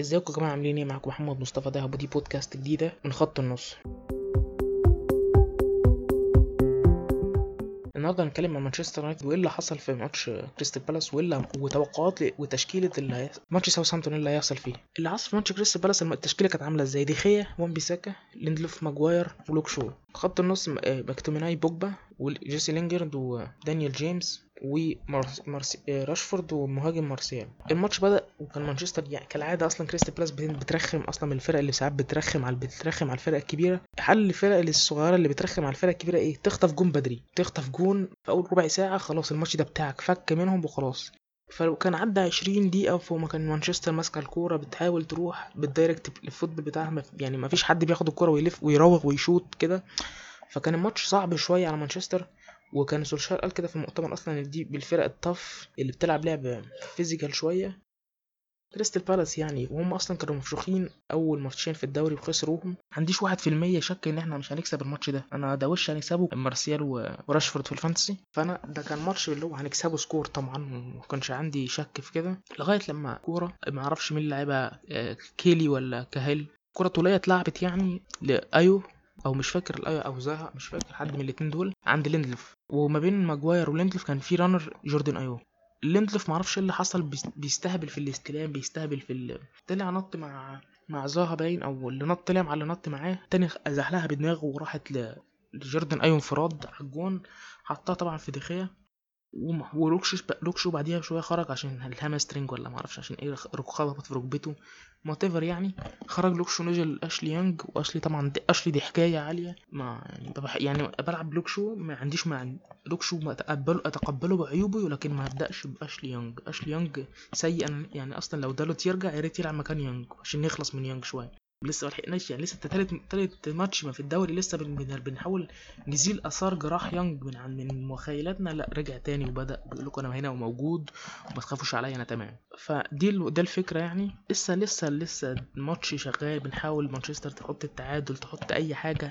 ازيكم يا جماعة؟ عاملين إيه؟ معاكم محمد مصطفى دهب ودي بودكاست جديدة من خط النص. النهارده هنتكلم عن مانشستر يونايتد وايه اللي حصل في ماتش كريستال بالاس وايه اللي وتوقعات وتشكيلة اللي ماتش ساوثهامبتون اللي هيحصل فيه. اللي حصل في ماتش كريستال بالاس التشكيلة كانت عاملة إزاي؟ ديخيا وان بيساكا ليندلوف ماجواير ولوك شو. خط النص م- آه، بوجبا وجيسي لينجرد ودانيال جيمس. وراشفورد ومهاجم مارسيال. الماتش بدأ وكان مانشستر يعني كالعادة أصلا كريستال بالاس بت- بترخم أصلا من الفرق اللي ساعات بترخم على بترخم على الفرق الكبيرة. حل الفرق الصغيرة اللي بترخم على الفرق الكبيرة إيه؟ تخطف جون بدري. تخطف جون في أول ربع ساعة خلاص الماتش ده بتاعك فك منهم وخلاص. فلو كان عدى 20 دقيقة فوق ما كان مانشستر ماسكة الكورة بتحاول تروح بال direct ال football بتاعها يعني ما فيش حد بياخد الكورة ويلف ويراوغ ويشوط كده. فكان الماتش صعب شوية على مانشستر. وكان سولشار قال كده في المؤتمر أصلا إن دي بالفرق الطف اللي بتلعب لعب physical شوية. كريستال بالاس يعني وهم أصلا كانوا مفشوخين أول ماتشين في الدوري وخسروهم. ما عنديش واحد في المية شك إن إحنا مش هنكسب الماتش ده. أنا ده وش هنكسبه؟ مارسيال وراشفورد في ال fantasy. فأنا ده كان ماتش اللي هو هنكسبه score طبعا وما كانش عندي شك في كده. لغاية لما كورة ما أعرفش مين اللي لعبها آه، كيلي ولا كاهيل. كرة طولية اتلعبت يعني لايو أو مش فاكر الايو أو زها مش فاكر حد من الاتنين دول. عند ليندلف. وما بين ماجواير وليندلف كان في رانر جوردن ايو ليندلف معرفش إيه اللي حصل بيس- بيستهبل في الاستلام بيستهبل في ال... طلع نط مع مع زاها باين أو اللي نط طلع مع اللي نط معاه. تاني زحلها بدماغه وراحت ل... لجوردن ايو انفراد على الجون حطها طبعا في دخية. ولوكش لوكشو بعديها بشوية خرج عشان الهامسترنج ولا معرفش عشان إيه خبطت في ركبته. whatever يعني. خرج لوكشو نزل أشلي يانج وأشلي طبعا أشلي دي حكاية عالية. ما يعني يعني بلعب لوكشو ما عنديش مع لوكشو اتقبله أتقبله بعيوبه ولكن ما أبدأش بأشلي يانج. أشلي يانج سيء يعني أصلا لو دالوت يرجع يا ريت يلعب مكان يانج عشان نخلص من يانج شوية. لسه ما لحقناش يعني لسه تالت تالت ماتش ما في الدوري لسه بن- بن- بنحاول نزيل آثار جراح يانج من عن من مخيلاتنا. لا رجع تاني وبدأ بيقول لكم أنا هنا وموجود وما تخافوش عليا أنا تمام. فدي ده الفكرة يعني. لسه لسه لسه الماتش شغال بنحاول مانشستر تحط التعادل تحط أي حاجة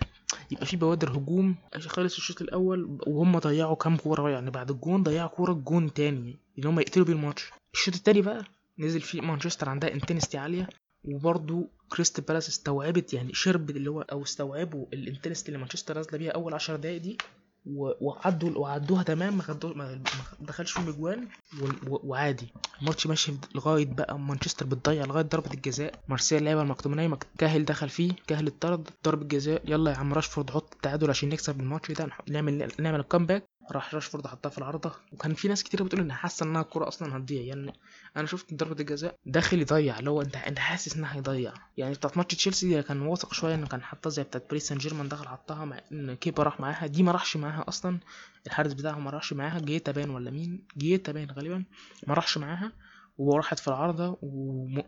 يبقى في بوادر هجوم. خلص الشوط الأول وهم ضيعوا كام كورة يعني بعد الجون ضيعوا كورة الجون تاني إن هم يقتلوا بيه الماتش الشوط التاني بقى نزل فيه مانشستر عندها intensity عالية. وبرضه كريستال بالاس استوعبت يعني شربت اللي هو أو استوعبوا ال intensity اللي مانشستر نازلة بيها أول 10 دقايق دي وعدوا وعدوها تمام ما دخلش فيهم أجوان وعادي. الماتش ماشي لغاية بقى مانشستر بتضيع لغاية ضربة الجزاء. لعبها لمكتوميناي مك- كاهل دخل فيه كاهل اتطرد ضربة جزاء. يلا يا عم راشفورد حط التعادل عشان نكسب الماتش ده نعمل نعمل ال comeback راح راشفورد حطها في العارضة. وكان في ناس كتير بتقول إن حاسة إنها الكوره أصلا هتضيع يعني أنا شفت ضربه الجزاء داخل يضيع اللي هو أنت أنت حاسس إنها هيضيع. يعني بتاعت ماتش تشيلسي كان واثق شوية إنه كان حطها زي بتاعت باريس سان جيرمان دخل حطها مع إن كيبا راح معاها. دي ما راحش معاها أصلا. الحارس بتاعهم ما راحش معاها. جوايتا باين ولا مين؟ جوايتا باين غالبا. ما راحش معاها. وراحت في العارضة.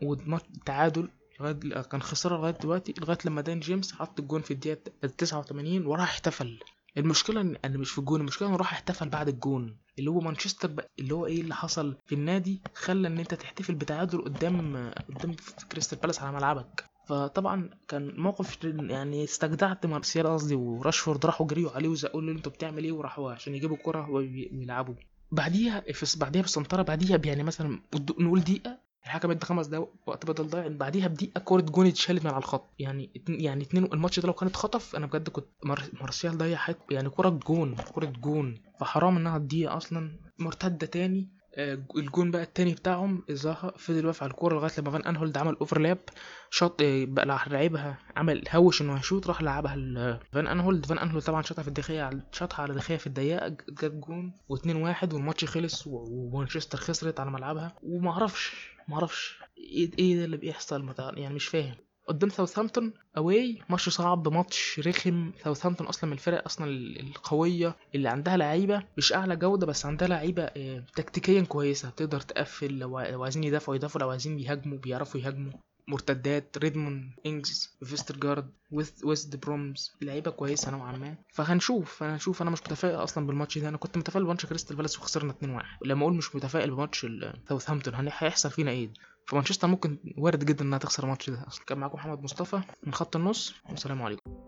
والتعادل لغاية كان خساره لغاية دلوقتي لغاية لما دان جيمس حط الجون في الدقيقة 89 وراح احتفل. المشكلة ان أنا مش في الجون المشكلة إنه راح احتفل بعد الجون. اللي هو مانشستر بقى اللي هو إيه اللي حصل في النادي خلى إن أنت تحتفل بتعادل قدام قدام كريستال بالاس على ملعبك. فطبعا كان موقف يعني استجدعت مارسيال قصدي وراشفورد راحوا جريوا عليه وزقوا له أنتوا بتعمل إيه؟ وراحوا عشان يجيبوا الكرة وي- ويلعبوا. بعديها بعديها بالسنتره بعديها يعني مثلا نقول دقيقة الحكم ادى خمس دقايق وقت بدل ضايع بعديها بدقيقة كوره جون اتشالت من على الخط. يعني اتن- يعني اتنين الماتش ده لو كان اتخطف أنا بجد كنت مار- مارسيال ضيع حت يعني كوره جون كوره جون. فحرام إنها تضيع أصلا مرتدة تاني. الجون بقى التاني بتاعهم زها فضل واقف على الكورة لغاية لما فان أنهولد عمل overlap شاط آه، بقى لعبها عمل هوش إنه هيشوط راح لعبها فان أنهولد. فان أنهولد طبعا شاطها في على شاطها على دخية في الضيقة ج- جت جون و2 1 والماتش خلص ومانشستر خسرت على ملعبها. ومعرفش معرفش إيه إيه ده اللي بيحصل يعني مش فاهم. قدام ساوثهامبتون away ماتش صعب ماتش رخم. ساوثهامبتون أصلا من الفرق أصلا ال- القوية اللي عندها لعيبة. مش أعلى جودة بس عندها لعيبة آه، تكتيكيا كويسة. تقدر تقفل لو عايزين يدافعوا يدافعوا. لو عايزين يهاجموا بيعرفوا يهاجموا. مرتدات ريدموند انجز فيسترجارد ويست ويست برومز لعيبة كويسة نوعا ما. فهنشوف أنا هنشوف. أنا مش متفائل أصلا بالماتش ده. أنا كنت متفائل بماتش كريستال بالاس وخسرنا 2-1 ولما أقول مش متفائل بماتش ساوثهامبتون هيحصل فينا إيه؟ فمانشستر ممكن وارد جدا إنها تخسر الماتش ده. أصلا كان معاكم محمد مصطفى من خط النص والسلام عليكم.